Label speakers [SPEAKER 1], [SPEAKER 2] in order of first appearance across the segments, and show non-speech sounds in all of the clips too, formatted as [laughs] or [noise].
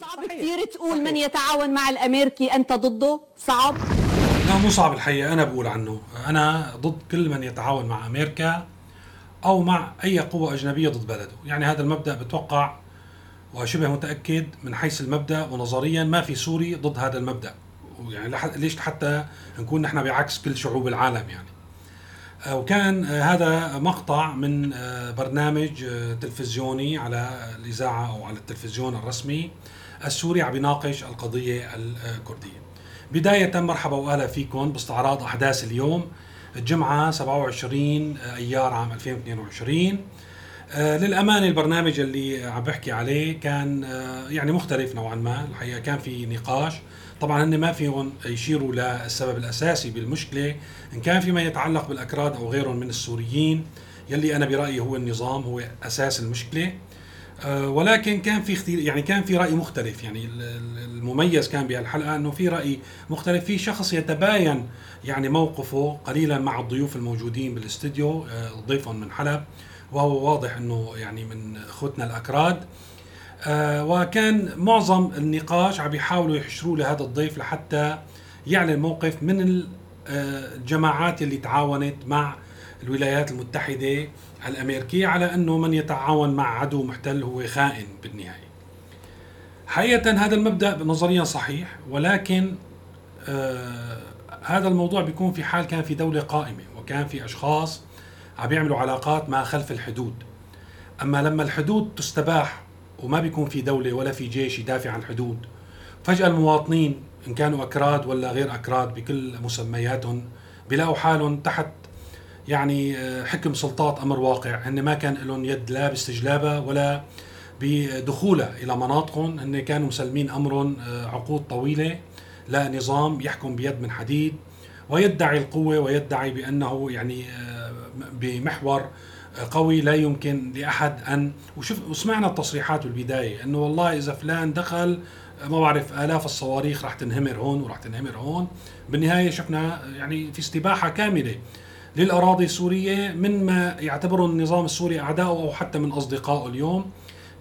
[SPEAKER 1] صعب كثير تقول من يتعاون مع الأمريكي. أنت ضده؟ صعب؟
[SPEAKER 2] لا مو صعب الحقيقة. أنا بقول عنه. أنا ضد كل من يتعاون مع أمريكا أو مع أي قوة أجنبية ضد بلده. يعني هذا المبدأ بتوقع وشبه متأكد من حيث المبدأ ونظريا ما في سوري ضد هذا المبدأ. يعني ليش حتى نكون نحن بعكس كل شعوب العالم يعني؟ آه، وكان آه، هذا مقطع من آه، برنامج تلفزيوني على الإذاعة أو على التلفزيون الرسمي. السوري عم بيناقش القضية الكردية. بداية مرحبا وأهلا فيكم باستعراض أحداث اليوم. الجمعة 27 أيار عام 2022 للأمانة البرنامج اللي عم بحكي عليه كان يعني مختلف نوعا ما. الحقيقة كان في نقاش. طبعا هن ما فيهم يشيروا للسبب الأساسي بالمشكلة. إن كان فيما يتعلق بالأكراد أو غيرهم من السوريين يلي أنا برأيي هو النظام هو أساس المشكلة. أه ولكن كان في اختيار يعني كان في رأي مختلف. يعني المميز كان بهالحلقه إنه في رأي مختلف. في شخص يتباين يعني موقفه قليلا مع الضيوف الموجودين بالاستديو أه ضيفهم من حلب وهو واضح إنه يعني من أخوتنا الأكراد. آه، وكان معظم النقاش عم يحاولوا يحشروا لهذا الضيف لحتى يعلن موقف من آه، الجماعات اللي تعاونت مع الولايات المتحدة. الأمريكية على أنه من يتعاون مع عدو محتل هو خائن بالنهاية. حقيقة هذا المبدأ نظريا صحيح ولكن آه هذا الموضوع بيكون في حال كان في دولة قائمة وكان في أشخاص عم يعملوا علاقات ما خلف الحدود. أما لما الحدود تستباح وما بيكون في دولة ولا في جيش يدافع عن الحدود فجأة المواطنين إن كانوا أكراد ولا غير أكراد بكل مسمياتهم بيلاقوا حالهم تحت يعني آه، حكم سلطات أمر واقع. هن ما كان لهم يد لا باستجلابها ولا بدخولها إلى مناطقهم. هن كانوا مسلمين أمرهم آه، عقود طويلة لا نظام يحكم بيد من حديد. ويدعي القوة ويدعي بأنه يعني آه، بمحور قوي لا يمكن لأحد أن وشوف وسمعنا التصريحات بالبداية إنه والله إذا فلان دخل ما بعرف آلاف الصواريخ راح تنهمر هون وراح تنهمر هون. بالنهاية شفنا يعني في استباحة كاملة للأراضي السورية من ما يعتبره النظام السوري اعدائه أو حتى من أصدقائه اليوم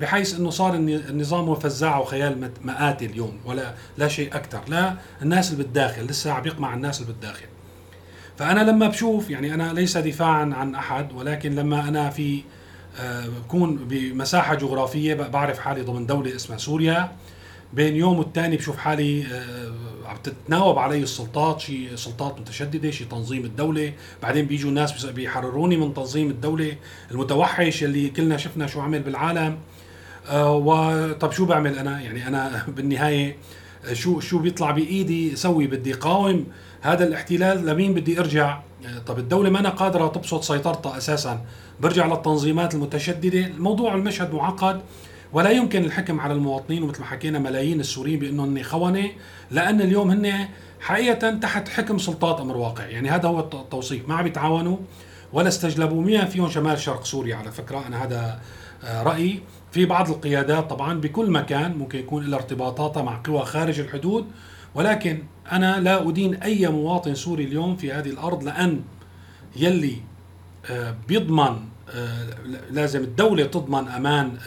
[SPEAKER 2] بحيث إنه صار النظام فزاعه وخيال مآتي اليوم ولا لا شيء أكثر لا الناس اللي بالداخل لسه عم يقمع الناس اللي بالداخل. فأنا لما بشوف يعني أنا ليس دفاعا عن أحد ولكن لما أنا في آه، بكون بمساحة جغرافية بعرف حالي ضمن دولة اسمها سوريا. بين يوم والتاني بشوف حالي آه، عم تتناوب علي السلطات شي سلطات متشددة شي تنظيم الدولة. بعدين بيجوا ناس بيحرروني من تنظيم الدولة المتوحش اللي كلنا شفنا شو عمل بالعالم. آه، وطب شو بعمل أنا؟ يعني أنا [laughs] بالنهاية شو شو بيطلع بإيدي؟ سوي بدي قاوم. هذا الاحتلال لمين بدي أرجع؟ طب الدولة ما أنا قادرة تبسط سيطرتها أساسا. برجع للتنظيمات المتشددة. الموضوع المشهد معقد. ولا يمكن الحكم على المواطنين ومثل ما حكينا ملايين السوريين بأنهم خونة لأن اليوم هن حقيقة تحت حكم سلطات أمر واقع. يعني هذا هو التوصيف. ما عم يتعاونوا ولا استجلبوا. مين فيهم شمال شرق سوريا على فكرة. أنا هذا آه، رأيي. في بعض القيادات طبعا بكل مكان ممكن يكون لها ارتباطاتها مع قوى خارج الحدود. ولكن أنا لا أدين أي مواطن سوري اليوم في هذه الأرض لأن يلي آه، بيضمن لازم الدولة تضمن أمان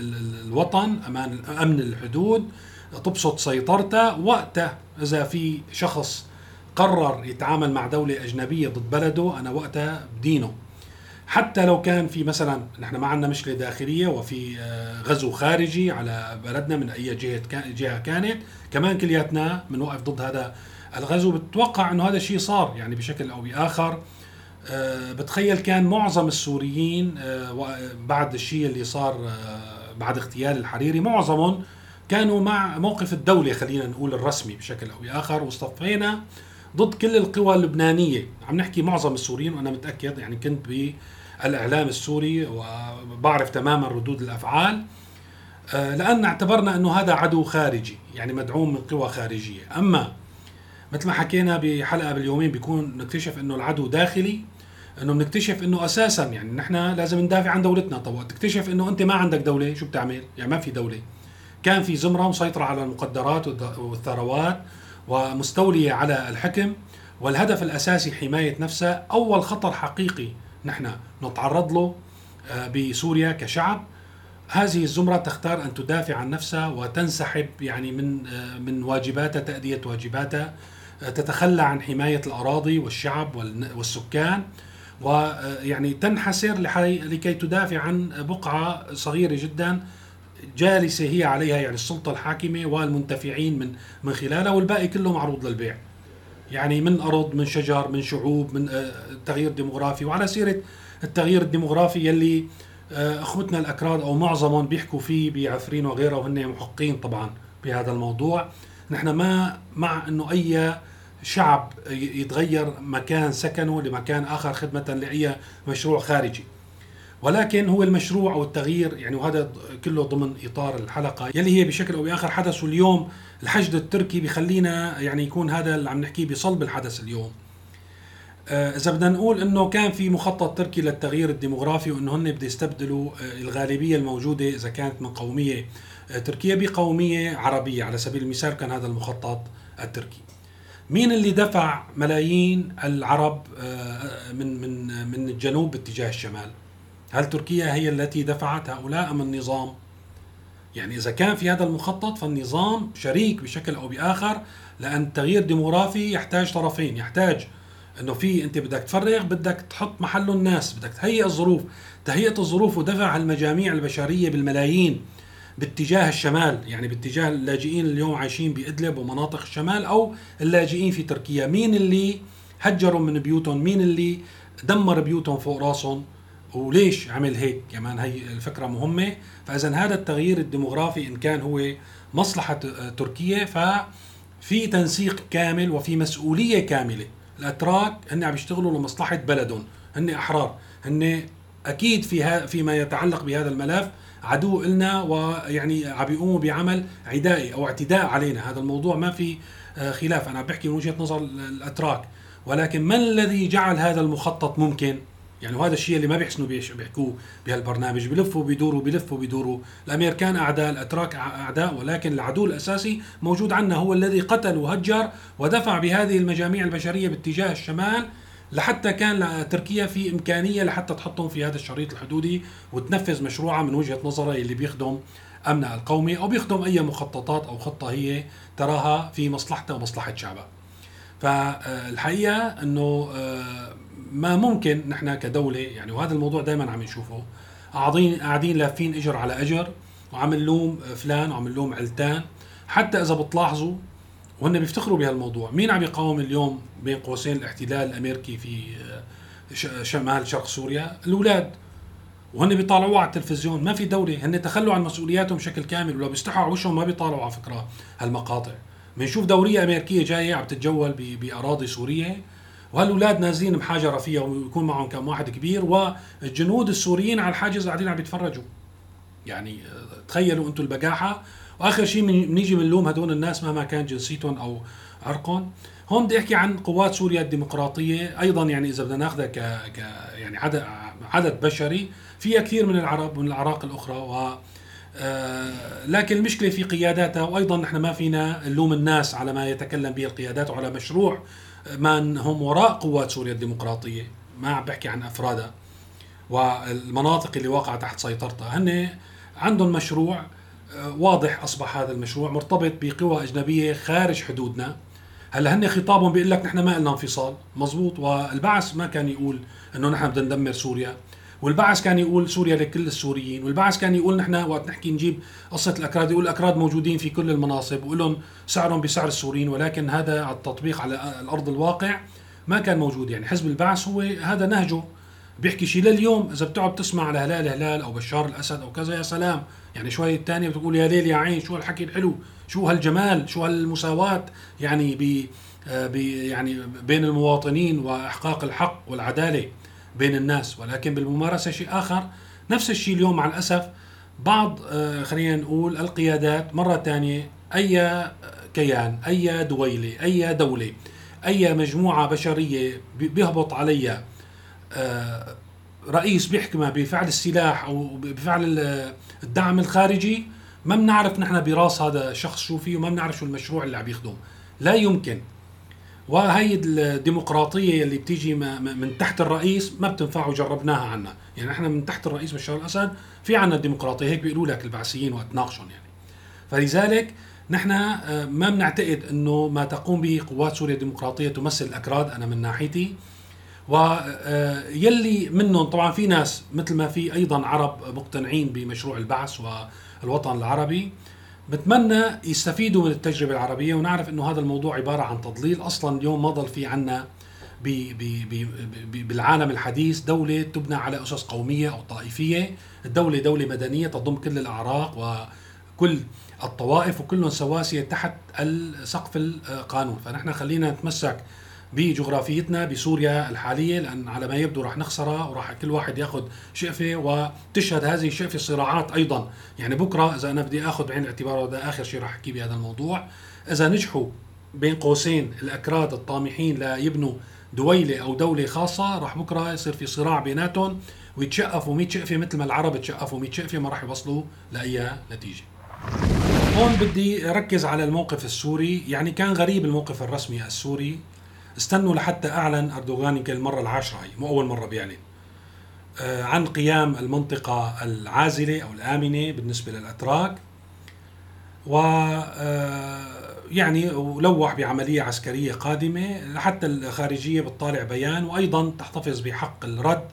[SPEAKER 2] الوطن أمان أمن الحدود تبسط سيطرتها. وقتها إذا في شخص قرر يتعامل مع دولة أجنبية ضد بلده أنا وقتها بدينه. حتى لو كان في مثلا نحن ما عندنا مشكلة داخلية وفي آه، غزو خارجي على بلدنا من أي جهة جهة كانت كمان كلياتنا بنوقف ضد هذا الغزو. بتوقع إنه هذا الشيء صار يعني بشكل أو بآخر. آه، بتخيل كان معظم السوريين آه، بعد الشيء اللي صار بعد اغتيال الحريري معظمهم كانوا مع موقف الدولة خلينا نقول الرسمي بشكل أو بآخر واصطفينا ضد كل القوى اللبنانية. عم نحكي معظم السوريين وأنا متأكد يعني كنت الاعلام السوري وبعرف تماما ردود الأفعال آه، لأن اعتبرنا إنه هذا عدو خارجي يعني مدعوم من قوى خارجية. أما مثل ما حكينا بحلقة باليومين بيكون نكتشف إنه العدو داخلي إنه بنكتشف إنه أساسا يعني نحن لازم ندافع عن دولتنا. طب تكتشف إنه أنت ما عندك دولة شو بتعمل؟ يعني ما في دولة. كان في زمرة مسيطرة على المقدرات والثروات ومستولية على الحكم والهدف الأساسي حماية نفسها. أول خطر حقيقي نحن نتعرض له آه، بسوريا كشعب. هذه الزمرة تختار أن تدافع عن نفسها وتنسحب يعني من آه، من واجباتها تأدية واجباتها. آه، تتخلى عن حماية الأراضي والشعب والسكان. ويعني تنحسر لكي تدافع عن بقعة صغيرة جدا جالسة هي عليها يعني السلطة الحاكمة والمنتفعين من من خلالها والباقي كله معروض للبيع. يعني من أرض من شجر من شعوب من آه، تغيير ديموغرافي. وعلى سيرة التغيير الديموغرافي يلي آه، أخوتنا الأكراد أو معظمهم بيحكوا فيه بعفرين وغيره وهن محقين طبعا بهذا الموضوع. نحن ما مع إنه أي شعب يتغير مكان سكنه لمكان آخر خدمة لأي مشروع خارجي. ولكن هو المشروع أو التغيير يعني وهذا كله ضمن إطار الحلقة. يلي هي بشكل أو بآخر حدث اليوم الحشد التركي بخلينا يعني يكون هذا اللي عم نحكيه بصلب الحدث اليوم. آه، إذا بدنا نقول إنه كان في مخطط تركي للتغيير الديموغرافي وإنه هن بده يستبدلوا آه، الغالبية الموجودة إذا كانت من قومية آه، تركية بقومية عربية. على سبيل المثال كان هذا المخطط التركي. مين اللي دفع ملايين العرب من من من الجنوب باتجاه الشمال؟ هل تركيا هي التي دفعت هؤلاء أم النظام؟ يعني إذا كان في هذا المخطط فالنظام شريك بشكل أو بآخر لأن تغيير ديموغرافي يحتاج طرفين. يحتاج إنه في أنت بدك تفرغ بدك تحط محله الناس بدك تهيئ الظروف. تهيئة الظروف ودفع المجاميع البشرية بالملايين. باتجاه الشمال يعني باتجاه اللاجئين اليوم عايشين بإدلب ومناطق الشمال أو اللاجئين في تركيا. مين اللي هجروا من بيوتهم؟ مين اللي دمر بيوتهم فوق راسهم؟ وليش عمل هيك؟ كمان هي الفكرة مهمة. فإذا هذا التغيير الديموغرافي إن كان هو مصلحة تركيا ففي تنسيق كامل وفي مسؤولية كاملة. الأتراك هن عم يشتغلوا لمصلحة بلدهم هن أحرار. هن أكيد في فيما يتعلق بهذا الملف عدو لنا ويعني عم بيقوموا بعمل عدائي أو اعتداء علينا. هذا الموضوع ما في آه، خلاف. أنا بحكي من وجهة نظر الأتراك. ولكن ما الذي جعل هذا المخطط ممكن؟ يعني وهذا الشيء اللي ما بيحسنوا بيحكوه بهالبرنامج. بلفوا بيدوروا بلفوا بيدوروا الأمريكان أعداء الأتراك أعداء. ولكن العدو الأساسي موجود عندنا هو الذي قتل وهجر ودفع بهذه المجاميع البشرية باتجاه الشمال. لحتى كان تركيا في إمكانية لحتى تحطهم في هذا الشريط الحدودي وتنفذ مشروعها من وجهة نظرها اللي بيخدم أمنها القومي أو بيخدم أي مخططات أو خطة هي تراها في مصلحتها ومصلحة شعبها. فالحقيقة إنه آه، ما ممكن نحن كدولة يعني وهذا الموضوع دائما عم نشوفه قاعدين قاعدين لافين إجر على إجر وعم نلوم فلان وعم نلوم علتان حتى إذا بتلاحظوا وهن بيفتخروا بهالموضوع. مين عم يقاوم اليوم بين قوسين الاحتلال الأمريكي في آه، شمال شرق سوريا؟ الأولاد. وهن بيطالعوه على التلفزيون. ما في دولة. هن تخلوا عن مسؤولياتهم بشكل كامل. ولو بيستحوا على وشهم ما بيطالعوا على فكرة هالمقاطع. بنشوف دورية أمريكية جاية عم تتجول بأراضي سورية. وهالأولاد نازلين بحاجة فيها ويكون معهم كم واحد كبير. والجنود السوريين على الحاجز قاعدين عم يتفرجوا يعني آه، تخيلوا أنتم البجاحة. وآخر شيء بنيجي بنلوم هدول الناس مهما كان جنسيتهم أو عرقهم. هون بدي أحكي عن قوات سوريا الديمقراطية. أيضا يعني إذا بدنا ناخذها ك... ك يعني عدد عدد بشري فيها كثير من العرب ومن الاعراق الأخرى و آه لكن المشكلة في قياداتها وأيضا نحن ما فينا نلوم الناس على ما يتكلم به القيادات وعلى مشروع من هم وراء قوات سوريا الديمقراطية. ما عم بحكي عن أفرادها والمناطق اللي واقعة تحت سيطرتها. هن عندهم مشروع واضح أصبح هذا المشروع مرتبط بقوى أجنبية خارج حدودنا. هلأ هن خطابهم بيقول لك نحن ما لنا انفصال. مزبوط. والبعث ما كان يقول إنه نحن بدنا ندمر سوريا. والبعث كان يقول سوريا لكل السوريين. والبعث كان يقول نحن وقت نحكي نجيب قصة الأكراد يقول الأكراد موجودين في كل المناصب. وقول سعرهم بسعر السوريين. ولكن هذا التطبيق على الأرض الواقع ما كان موجود. يعني حزب البعث هو هذا نهجه. بيحكي شيء لليوم إذا بتقعد تسمع على هلال هلال أو بشار الأسد أو كذا يا سلام. يعني شوي الثانية بتقول يا ليل يا عين شو هالحكي الحلو؟ شو هالجمال؟ شو هالمساواة؟ يعني ب يعني بين المواطنين وأحقاق الحق والعدالة بين الناس. ولكن بالممارسة شيء آخر نفس الشيء اليوم مع الأسف بعض آه، خلينا نقول القيادات مرة ثانية أي كيان أي دويلة أي دولة أي مجموعة بشرية بيهبط عليها آه، رئيس بيحكمها بفعل السلاح أو بفعل الدعم الخارجي ما بنعرف نحن براس هذا الشخص شو فيه وما بنعرف شو المشروع اللي عم يخدم لا يمكن. وهي الديمقراطية اللي بتيجي من تحت الرئيس ما بتنفع وجربناها عنا. يعني إحنا من تحت الرئيس بشار الأسد في عنا الديمقراطية. هيك بيقولوا لك البعثيين وقت ناقشهم يعني. فلذلك نحن آه، ما بنعتقد إنه ما تقوم به قوات سوريا الديمقراطية تمثل الأكراد أنا من ناحيتي. ويلي آه، منهم طبعا في ناس مثل ما في أيضا عرب مقتنعين بمشروع البعث والوطن العربي. بتمنى يستفيدوا من التجربة العربية ونعرف إنه هذا الموضوع عبارة عن تضليل. أصلا اليوم ما ضل في عنا بي بي بي بي بالعالم الحديث دولة تبنى على أسس قومية أو طائفية. الدولة دولة مدنية تضم كل الأعراق وكل الطوائف وكلهم سواسية تحت سقف القانون. فنحن خلينا نتمسك بجغرافيتنا بسوريا الحالية لأن على ما يبدو راح نخسرها وراح كل واحد ياخذ شقفة وتشهد هذه الشقفة صراعات أيضا. يعني بكرة إذا أنا بدي آخذ بعين الاعتبار وهذا آخر شيء راح أحكي بهذا الموضوع. إذا نجحوا بين قوسين الأكراد الطامحين ليبنوا دويلة أو دولة خاصة راح بكرة يصير في صراع بيناتهم. ويتشقفوا 100 شقفة مثل ما العرب تشقفوا 100 شقفة ما راح يوصلوا لأي نتيجة. هون بدي اركز على الموقف السوري، يعني كان غريب الموقف الرسمي السوري. استنوا لحتى أعلن أردوغان يمكن المرة العاشرة هي مو أول مرة بيعلن. آه، عن قيام المنطقة العازلة أو الآمنة بالنسبة للأتراك. و آه، يعني ولوح بعملية عسكرية قادمة لحتى الخارجية بتطالع بيان وأيضا تحتفظ بحق الرد.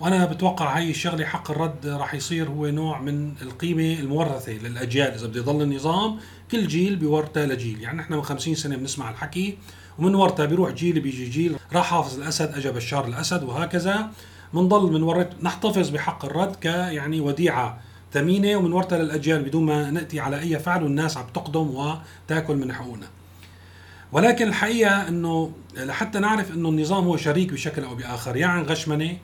[SPEAKER 2] وأنا بتوقع هاي الشغلة حق الرد راح يصير هو نوع من القيمة المورثة للأجيال. إذا بده يضل النظام كل جيل بيورثه لجيل. يعني نحن من 50 سنة بنسمع الحكي. ومن ورثه بيروح جيل بيجي جيل. راح حافظ الأسد اجى بشار الأسد وهكذا. بنضل من ورث نحتفظ بحق الرد ك يعني وديعة ثمينة. ومن ورثه للأجيال بدون ما نأتي على أي فعل والناس عم تقدم وتأكل من حقوقنا. ولكن الحقيقة إنه لحتى نعرف إنه النظام هو شريك بشكل أو بآخر. يا عن غشمنة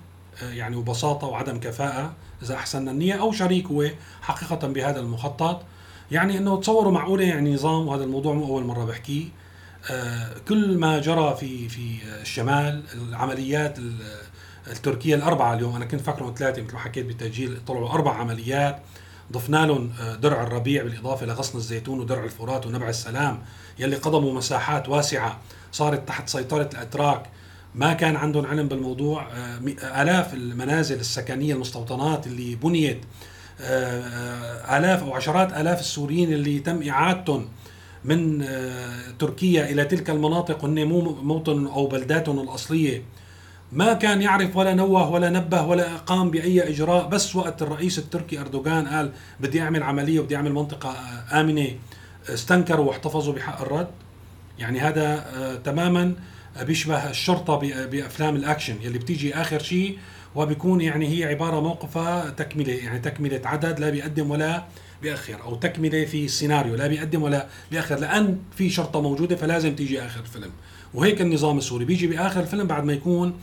[SPEAKER 2] آه، يعني وبساطة وعدم كفاءة إذا احسننا النية أو شريك هو حقيقة بهذا المخطط. يعني إنه تصوروا معقولة يعني نظام وهذا الموضوع مو أول مرة بحكيه. كل ما جرى في في الشمال العمليات التركية الأربعة اليوم أنا كنت فاكرهم ثلاثة مثل ما حكيت بالتسجيل طلعوا أربع عمليات ضفنا لهم آه، درع الربيع بالإضافة لغصن الزيتون ودرع الفرات ونبع السلام يلي قضموا مساحات واسعة صارت تحت سيطرة الأتراك. ما كان عندهم علم بالموضوع آه، آلاف المنازل السكنية المستوطنات اللي بنيت آلاف أو عشرات آلاف السوريين اللي تم إعادتهم. من آه، تركيا إلى تلك المناطق هن مو موطن أو بلداتهم الأصلية. ما كان يعرف ولا نوه ولا نبه ولا قام بأي إجراء بس وقت الرئيس التركي أردوغان قال بدي أعمل عملية وبدي أعمل منطقة آه، آمنة استنكروا واحتفظوا بحق الرد. يعني هذا آه، تماما بيشبه الشرطة بأفلام الأكشن. يلي بتيجي آخر شيء وبيكون يعني هي عبارة موقفها تكملة يعني تكملة عدد لا بيقدم ولا بيأخر أو تكملة في السيناريو لا بيقدم ولا بيأخر لأن في شرطة موجودة فلازم تيجي آخر الفيلم وهيك النظام السوري بيجي بآخر الفيلم بعد ما يكون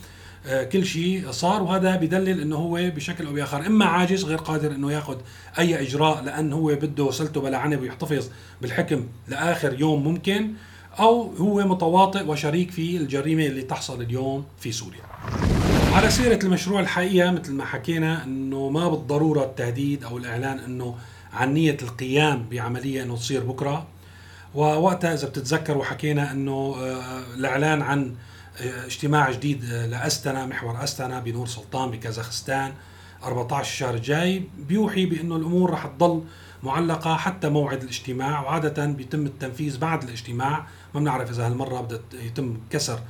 [SPEAKER 2] آه، كل شيء صار وهذا بدلل إنه هو بشكل أو بآخر إما عاجز غير قادر إنه ياخذ أي إجراء لأن هو بده سلته بلا عنب ويحتفظ بالحكم لآخر يوم ممكن أو هو متواطئ وشريك في الجريمة اللي تحصل اليوم في سوريا. على سيرة المشروع الحقيقة مثل ما حكينا إنه ما بالضرورة التهديد أو الإعلان إنه عن نية القيام بعملية أنه تصير بكرة. ووقتها إذا بتتذكروا حكينا أنه آه، الإعلان عن آه، اجتماع جديد آه، لأستنا محور أستنا بنور سلطان بكازاخستان 14 الشهر الجاي بيوحي بأنه الأمور رح تضل معلقة حتى موعد الاجتماع وعادة بيتم التنفيذ بعد الاجتماع. ما بنعرف إذا هالمرة بدها يتم كسر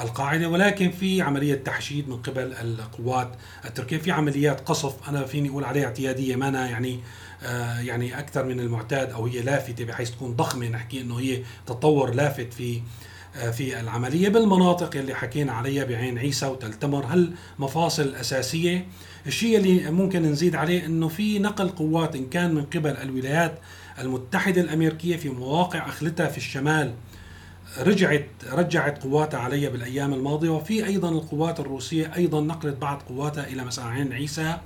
[SPEAKER 2] القاعدة ولكن في عملية تحشيد من قبل القوات التركية في عمليات قصف أنا فيني أقول عليها اعتيادية ما أنا يعني يعني أكثر من المعتاد أو هي لافتة بحيث تكون ضخمة نحكي إنه هي تطور لافت في آه في العملية بالمناطق اللي حكينا عليها بعين عيسى وتلتمر هالمفاصل الاساسيه الشيء اللي ممكن نزيد عليه إنه في نقل قوات إن كان من قبل الولايات المتحدة الأمريكية في مواقع أخلتها في الشمال رجعت رجعت قواتها علي بالأيام الماضية. وفي أيضا القوات الروسية أيضا نقلت بعض قواتها إلى مساعين عيسى.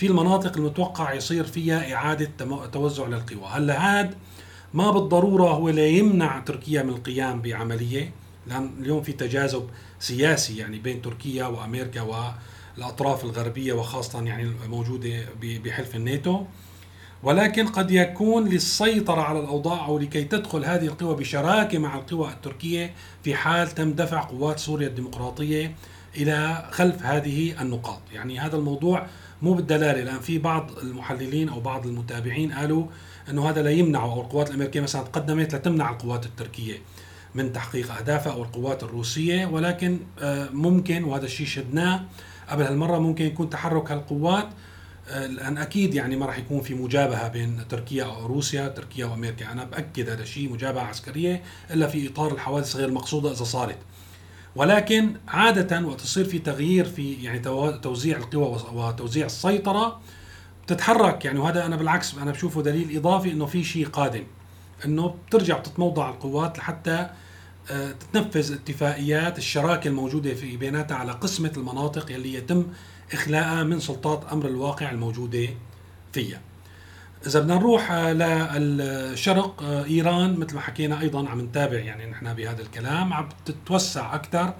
[SPEAKER 2] في المناطق المتوقع يصير فيها إعادة توزع للقوى، هلا هاد ما بالضرورة هو لا يمنع تركيا من القيام بعملية. لأن اليوم في تجاذب سياسي يعني بين تركيا وأمريكا والأطراف الغربية وخاصة يعني موجوده بحلف الناتو. ولكن قد يكون للسيطرة على الأوضاع أو لكي تدخل هذه القوى بشراكة مع القوى التركية في حال تم دفع قوات سوريا الديمقراطية إلى خلف هذه النقاط. يعني هذا الموضوع مو بالدلالة لأن في بعض المحللين أو بعض المتابعين قالوا أنه هذا لا يمنع أو القوات الأمريكية مثلا تقدمت لتمنع القوات التركية من تحقيق أهدافها أو القوات الروسية ولكن آه، ممكن وهذا الشيء شدناه قبل هالمرة ممكن يكون تحرك هالقوات آه، لأن أكيد يعني ما راح يكون في مجابهة بين تركيا وروسيا، تركيا وأمريكا، أنا بأكد هذا الشيء مجابهة عسكرية إلا في إطار الحوادث غير المقصوده إذا صارت. ولكن عادة وقت يصير في تغيير في يعني توزيع القوى وتوزيع السيطرة بتتحرك. يعني وهذا أنا بالعكس أنا بشوفه دليل إضافي إنه في شيء قادم إنه بترجع بتتموضع القوات لحتى آه، تتنفذ اتفاقيات الشراكة الموجودة في بيناتها على قسمة المناطق يلي يتم إخلاءها من سلطات أمر الواقع الموجودة فيها. إذا بدنا نروح آه، للشرق آه، إيران مثل ما حكينا أيضا عم نتابع يعني نحن بهذا الكلام عم تتوسع أكثر.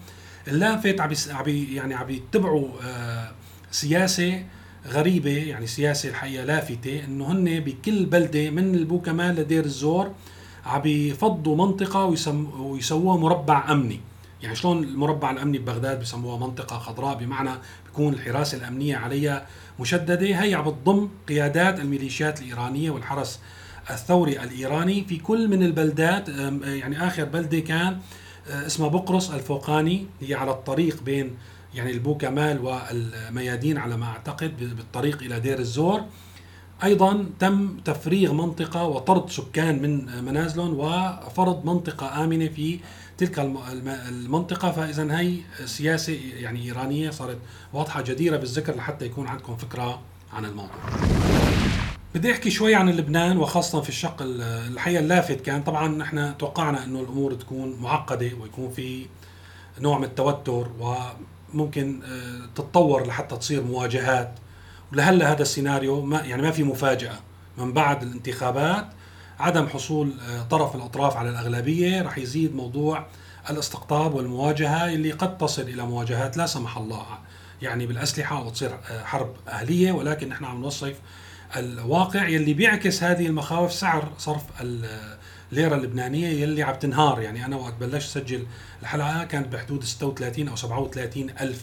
[SPEAKER 2] اللافت عم يعني عم يتبعوا آه، سياسة غريبة يعني سياسة الحقيقة لافتة إنه هن بكل بلدة من البوكمال لدير الزور عم يفضوا منطقة ويسووها مربع أمني. يعني شلون المربع الأمني ببغداد بسموها منطقة خضراء بمعنى بيكون الحراسة الأمنية عليها مشددة. هي عم بتضم قيادات الميليشيات الإيرانية والحرس الثوري الإيراني في كل من البلدات. يعني آخر بلدة كان آه، اسمها بقرص الفوقاني هي على الطريق بين يعني البوكمال والميادين على ما أعتقد بالطريق إلى دير الزور. أيضا تم تفريغ منطقة وطرد سكان من منازلهم وفرض منطقة آمنة في تلك المنطقة فاذا هي سياسة يعني إيرانية صارت واضحة جديرة بالذكر لحتى يكون عندكم فكرة عن الموضوع. بدي أحكي شوي عن لبنان وخاصة في الشق الحقيقة اللافت. كان طبعا نحن توقعنا إنه الأمور تكون معقدة ويكون في نوع من التوتر وممكن آه، تتطور لحتى تصير مواجهات. ولهلأ هذا السيناريو ما يعني ما في مفاجأة من بعد الانتخابات. عدم حصول آه، طرف الأطراف على الأغلبية رح يزيد موضوع الاستقطاب والمواجهة اللي قد تصل إلى مواجهات لا سمح الله يعني بالأسلحة وتصير آه، حرب أهلية ولكن نحن عم نوصف الواقع يلي بيعكس هذه المخاوف سعر صرف الليره اللبنانية يلي عم تنهار. يعني أنا وقت بلشت اسجل الحلقة كانت بحدود 36 أو 37 ألف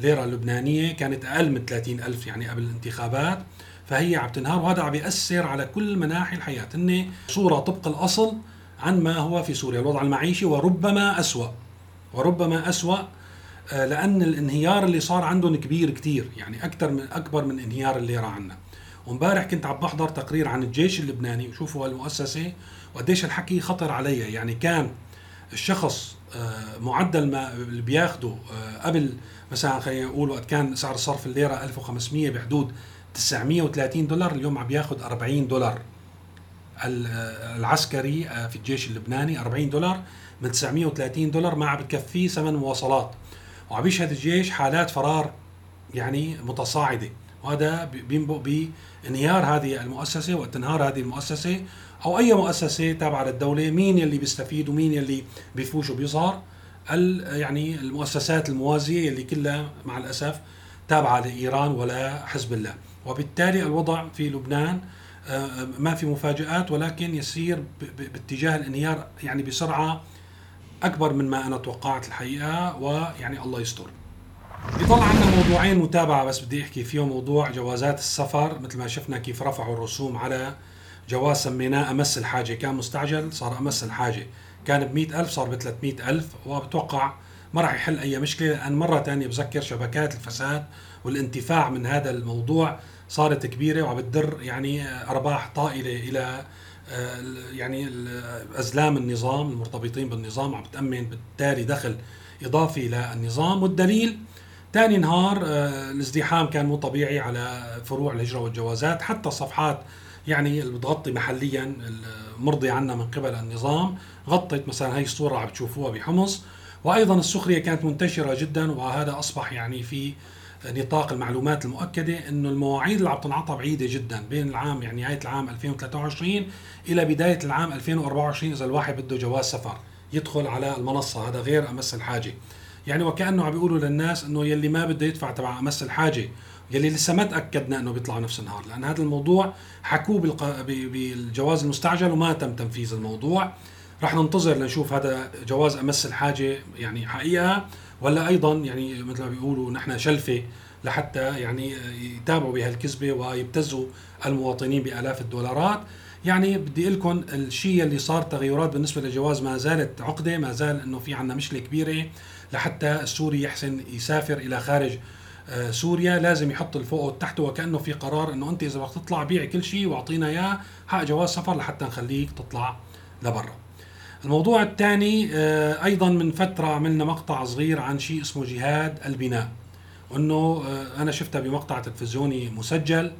[SPEAKER 2] ليرة لبنانية كانت أقل من 30 ألف يعني قبل الانتخابات. فهي عم تنهار وهذا عم يأثر على كل مناحي الحياة. هن صورة طبق الأصل عن ما هو في سوريا الوضع المعيشي وربما أسوأ. وربما أسوأ آه، لأن الانهيار اللي صار عندهم كبير كتير يعني أكثر من أكبر من انهيار الليره عنا. وامبارح كنت عم بحضر تقرير عن الجيش اللبناني وشوفوا هالمؤسسة وقديش الحكي خطر عليها. يعني كان الشخص آه، معدل ما اللي بياخده آه، قبل مثلا خلينا نقول وقت كان سعر صرف الليرة 1500 بحدود 930 دولار اليوم عم بياخذ 40 دولار. العسكري آه، في الجيش اللبناني 40 دولار. من 930 دولار ما عم بتكفيه ثمن مواصلات. وعم يشهد الجيش حالات فرار يعني متصاعدة. وهذا بينبئ بانهيار هذه المؤسسة وتنهار هذه المؤسسة أو أي مؤسسة تابعة للدولة. مين يلي بيستفيد ومين يلي بيفوش وبيظهر يعني المؤسسات الموازية اللي كلها مع الأسف تابعة لإيران ولا حزب الله. وبالتالي الوضع في لبنان آه، ما في مفاجآت ولكن يسير باتجاه الانهيار يعني بسرعة أكبر من ما أنا توقعت الحقيقة ويعني الله يستر. بيضل عندنا موضوعين متابعة بس بدي أحكي فيهم موضوع جوازات السفر. مثل ما شفنا كيف رفعوا الرسوم على جواز سميناه أمس الحاجة. كان مستعجل صار أمس الحاجة. كان ب ألف صار ب ألف وبتوقع ما راح يحل أي مشكلة. لأن مرة ثانية بذكر شبكات الفساد والانتفاع من هذا الموضوع صارت كبيرة وعم بتدر يعني أرباح طائلة إلى آه، يعني أزلام النظام المرتبطين بالنظام عم بتامن بالتالي دخل إضافي للنظام والدليل ثاني نهار آه، الازدحام كان مو طبيعي على فروع الهجرة والجوازات. حتى الصفحات يعني اللي بتغطي محليا المرضي عنا من قبل النظام غطت مثلا هي الصورة عم تشوفوها بحمص. وأيضا السخرية كانت منتشرة جدا وهذا أصبح يعني في نطاق المعلومات المؤكدة إنه المواعيد اللي عم تنعطى بعيدة جدا بين العام يعني نهاية العام 2023 إلى بداية العام 2024 إذا الواحد بده جواز سفر يدخل على المنصة هذا غير أمس الحاجة يعني وكأنه عم بيقولوا للناس إنه يلي ما بده يدفع تبع أمس الحاجة يلي لسه ما تأكدنا إنه بيطلعوا نفس النهار لأن هذا الموضوع حكوه. بالجواز المستعجل وما تم تنفيذ الموضوع رح ننتظر لنشوف هذا جواز أمس الحاجة يعني حقيقة ولا أيضا يعني مثل ما بيقولوا نحن شلفة لحتى يعني يتابعوا بهالكذبة ويبتزوا المواطنين بآلاف الدولارات. يعني بدي أقول لكم الشيء اللي صار تغيرات بالنسبة للجواز ما زالت عقدة ما زال إنه في عندنا مشكلة كبيرة لحتى السوري يحسن يسافر إلى خارج آه، سوريا. لازم يحط الفوق والتحت وكأنه في قرار إنه أنت إذا بدك تطلع بيع كل شيء واعطينا إياه حق جواز سفر لحتى نخليك تطلع لبرا. الموضوع الثاني آه، أيضا من فترة عملنا مقطع صغير عن شيء اسمه جهاد البناء. وانه آه، أنا شفتها بمقطع تلفزيوني مسجل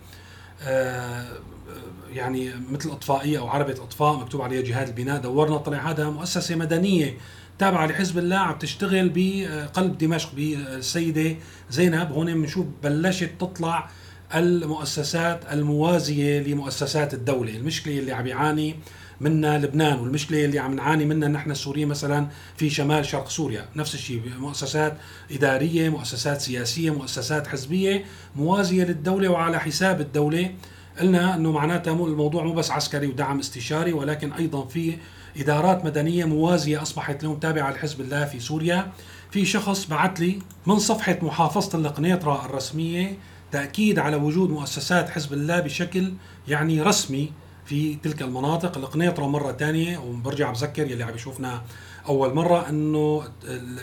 [SPEAKER 2] يعني مثل أطفائية أو عربه أطفاء مكتوب عليها جهاد البناء. دورنا طلع هذا مؤسسة مدنية تابعة لحزب الله عم تشتغل بقلب دمشق بالسيده زينب. هون بنشوف بلشت تطلع المؤسسات الموازية لمؤسسات الدولة، المشكلة اللي عم يعاني منها لبنان والمشكلة اللي عم نعاني منها نحن السوريين مثلا في شمال شرق سوريا، نفس الشيء مؤسسات إدارية، مؤسسات سياسية، مؤسسات حزبية موازية للدولة وعلى حساب الدولة، قلنا إنه معناتها الموضوع مو بس عسكري ودعم استشاري ولكن أيضا في إدارات مدنية موازية أصبحت اليوم تابعة لحزب الله في سوريا. في شخص بعث لي من صفحة محافظة القنيطره الرسمية تأكيد على وجود مؤسسات حزب الله بشكل يعني رسمي في تلك المناطق. القنيطره مرة ثانية وبرجع بذكر يلي عم يشوفنا أول مرة إنه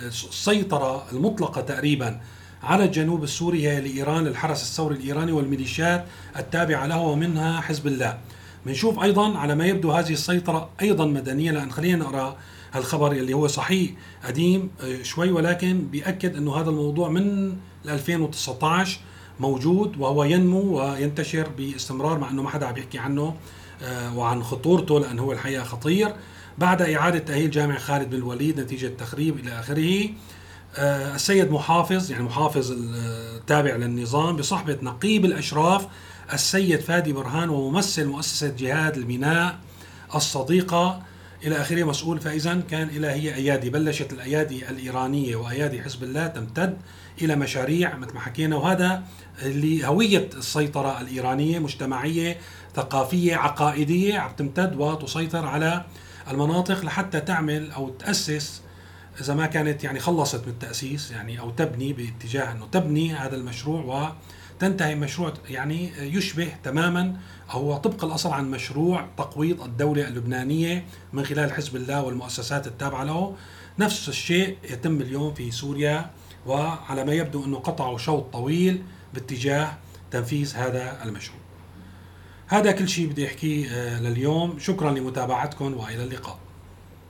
[SPEAKER 2] السيطرة المطلقة تقريبا على الجنوب السوري هي لإيران الحرس الثوري الإيراني والميليشيات التابعة له ومنها حزب الله. بنشوف أيضا على ما يبدو هذه السيطرة أيضا مدنية لأن خلينا نقرأ هالخبر اللي هو صحيح قديم آه، شوي ولكن بيأكد إنه هذا الموضوع من 2019 موجود وهو ينمو وينتشر باستمرار مع إنه ما حدا عم يحكي عنه آه، وعن خطورته لأنه هو الحقيقة خطير. بعد إعادة تأهيل جامع خالد بن الوليد نتيجة تخريب إلى آخره آه، السيد محافظ يعني محافظ التابع للنظام بصحبة نقيب الأشراف السيد فادي برهان وممثل مؤسسة جهاد الميناء الصديقة إلى آخره مسؤول فإذا كان إلى هي أيادي بلشت الأيادي الإيرانية وأيادي حزب الله تمتد إلى مشاريع مثل ما حكينا وهذا اللي هوية السيطرة الإيرانية مجتمعية ثقافية عقائدية عم تمتد وتسيطر على المناطق لحتى تعمل أو تأسس إذا ما كانت يعني خلصت من التأسيس يعني أو تبني باتجاه أنه تبني هذا المشروع و تنتهي مشروع يعني يشبه تماما هو طبق الأصل عن مشروع تقويض الدولة اللبنانية من خلال حزب الله والمؤسسات التابعة له نفس الشيء يتم اليوم في سوريا وعلى ما يبدو أنه قطعوا شوط طويل باتجاه تنفيذ هذا المشروع. هذا كل شيء بدي أحكيه آه، لليوم، شكرا لمتابعتكم وإلى اللقاء.